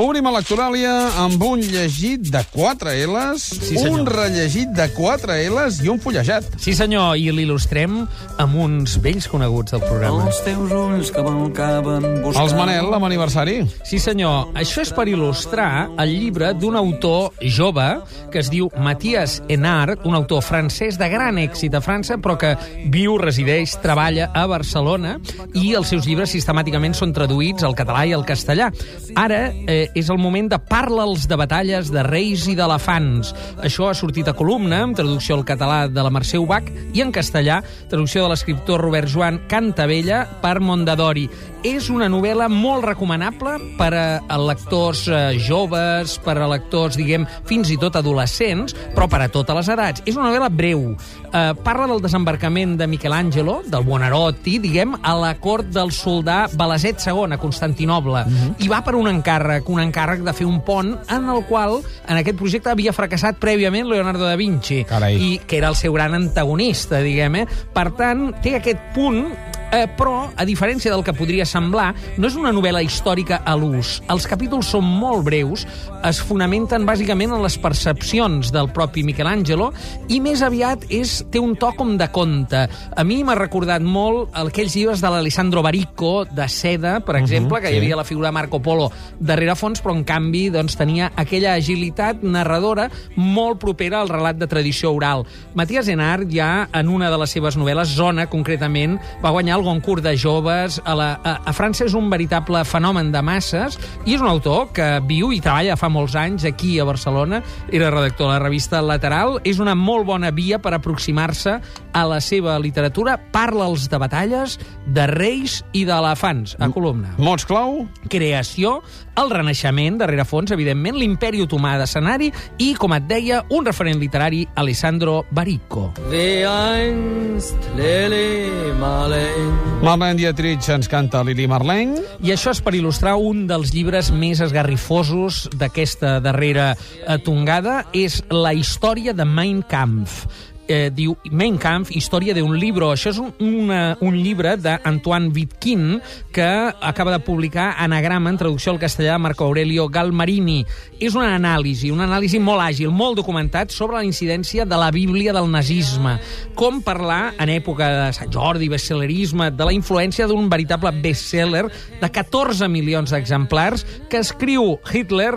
Obrim Electoràlia amb un llegit de 4 L's, Sí, senyor. un rellegit de 4 L's i un fullejat. Sí, senyor, i l'il·lustrem amb uns vells coneguts del programa. Els teus ulls que m'encaven buscant... Els Manel, amb aniversari. Sí, senyor, això és per il·lustrar el llibre d'un autor jove que es diu Matías Enart, un autor francès de gran èxit a França, però que viu, resideix, treballa a Barcelona i els seus llibres sistemàticament són traduïts al català i al castellà. Ara eh, és el moment de Parla'ls de batalles de reis i d'elefants. Això ha sortit a columna, amb traducció al català de la Mercè Ubach, i en castellà, traducció de l'escriptor Robert Joan Cantabella per Mondadori. És una novel·la molt recomanable per a lectors eh, joves, per a lectors, diguem, fins i tot adolescents, però per a totes les edats. És una novel·la breu. Eh, parla del desembarcament de Michelangelo, del Buonarroti, diguem, a la cort del soldà Balaset II, a Constantinoble, i va per un encàrrec, un encàrrec de fer un pont en el qual, en aquest projecte, havia fracassat prèviament Leonardo da Vinci, Carai. i que era el seu gran antagonista, diguem, eh? Per tant, té aquest punt Eh, però, a diferència del que podria semblar, no és una novel·la històrica a l'ús. Els capítols són molt breus, es fonamenten bàsicament en les percepcions del propi Michelangelo i més aviat és, té un to com de conte. A mi m'ha recordat molt aquells llibres de l'Alessandro Baricco, de Seda, per exemple, que sí. hi havia la figura de Marco Polo darrere fons, però en canvi doncs, tenia aquella agilitat narradora molt propera al relat de tradició oral. Matías Enart ja en una de les seves novel·les, Zona, concretament, va guanyar el Goncourt de joves. A, la, a, a França és un veritable fenomen de masses i és un autor que viu i treballa fa molts anys aquí a Barcelona. Era redactor de la revista Lateral. És una molt bona via per aproximar-se a la seva literatura. Parla'ls de batalles, de reis i d'elefants, a columna Mots clau, creació, el renaixement, darrere fons, evidentment, l'imperi otomà d'escenari i, com et deia, un referent literari, Alessandro Baricco. Wie einst Lili Marlene. Marlene Dietrich ens canta Lili Marlene. I això és per il·lustrar un dels llibres més esgarrifosos d'aquesta darrera tongada, és la història de Mein Kampf eh, diu Mein Kampf, història d'un libro. Això és un, un llibre d'Antoine Vitkin que acaba de publicar Anagrama en traducció al castellà de Marco Aurelio Galmarini. És una anàlisi, una anàlisi molt àgil, molt documentat sobre la incidència de la Bíblia del nazisme. Com parlar, en època de Sant Jordi, bestsellerisme, de la influència d'un veritable bestseller de 14 milions d'exemplars que escriu Hitler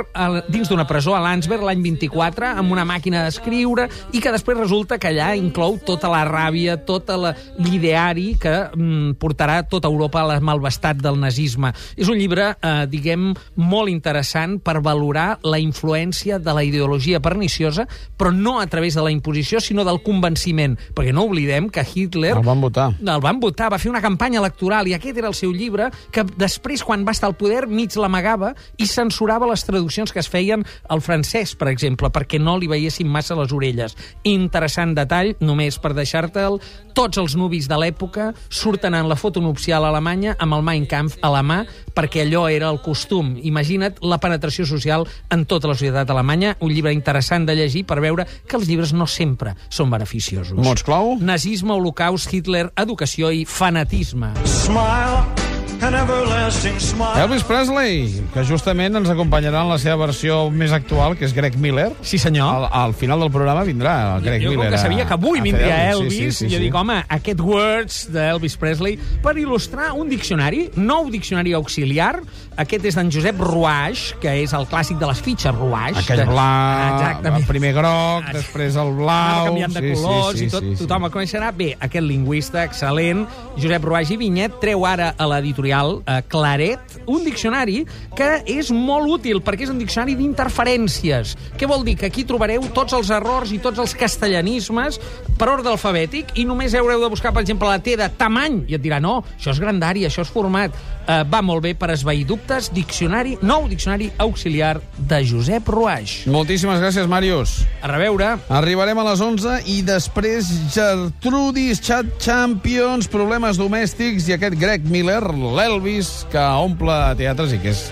dins d'una presó a Landsberg l'any 24 amb una màquina d'escriure i que després resulta que allà inclou tota la ràbia, tot l'ideari que mm, portarà tota Europa a la malvestat del nazisme. És un llibre, eh, diguem, molt interessant per valorar la influència de la ideologia perniciosa, però no a través de la imposició, sinó del convenciment. Perquè no oblidem que Hitler El van votar. el van votar, va fer una campanya electoral i aquest era el seu llibre que després, quan va estar al poder, mig l'amagava i censurava les traduccions que es feien al francès, per exemple, perquè no li veiessin massa les orelles. Interessant detall, només per deixar-te'l, tots els nuvis de l'època surten en la foto nupcial alemanya amb el Mein Kampf a la mà perquè allò era el costum. Imagina't la penetració social en tota la societat alemanya, un llibre interessant de llegir per veure que els llibres no sempre són beneficiosos. Mots clau, Nazisme, holocaust, Hitler, educació i fanatisme. smile. Elvis Presley, que justament ens acompanyarà en la seva versió més actual, que és Greg Miller. Sí, senyor. Al, al final del programa vindrà el Greg jo Miller. com que sabia que avui vindria. Elvis, Sí, sí, sí, jo sí. dic, home, aquest Words d'Elvis Presley, per il·lustrar un diccionari, nou diccionari auxiliar, aquest és d'en Josep Ruaix, que és el clàssic de les fitxes Ruaix. Aquell de- blanc, Exactament. el primer groc, després el blau... Anava canviant de sí, colors sí, sí, i tot, sí, sí. tothom el coneixerà. Bé, aquest lingüista excel·lent, Josep Ruaix i Vinyet, treu ara a l'editorial eh, Claret un diccionari que és molt útil perquè és un diccionari d'interferències. Què vol dir? Que aquí trobareu tots els errors i tots els castellanismes per ordre alfabètic i només haureu de buscar, per exemple, la T de tamany i et dirà, no, això és grandària, això és format. Eh, va molt bé per esvair dubtes. Diccionari, nou diccionari auxiliar de Josep Ruaix. Moltíssimes gràcies, Màrius. A reveure. Arribarem a les 11 i després Gertrudis, Chat Champions, problemes domèstics i aquest Greg Miller, l'Elvis, que omple teatres i que és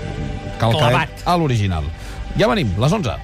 Clavat. a l'original. Ja venim, les 11.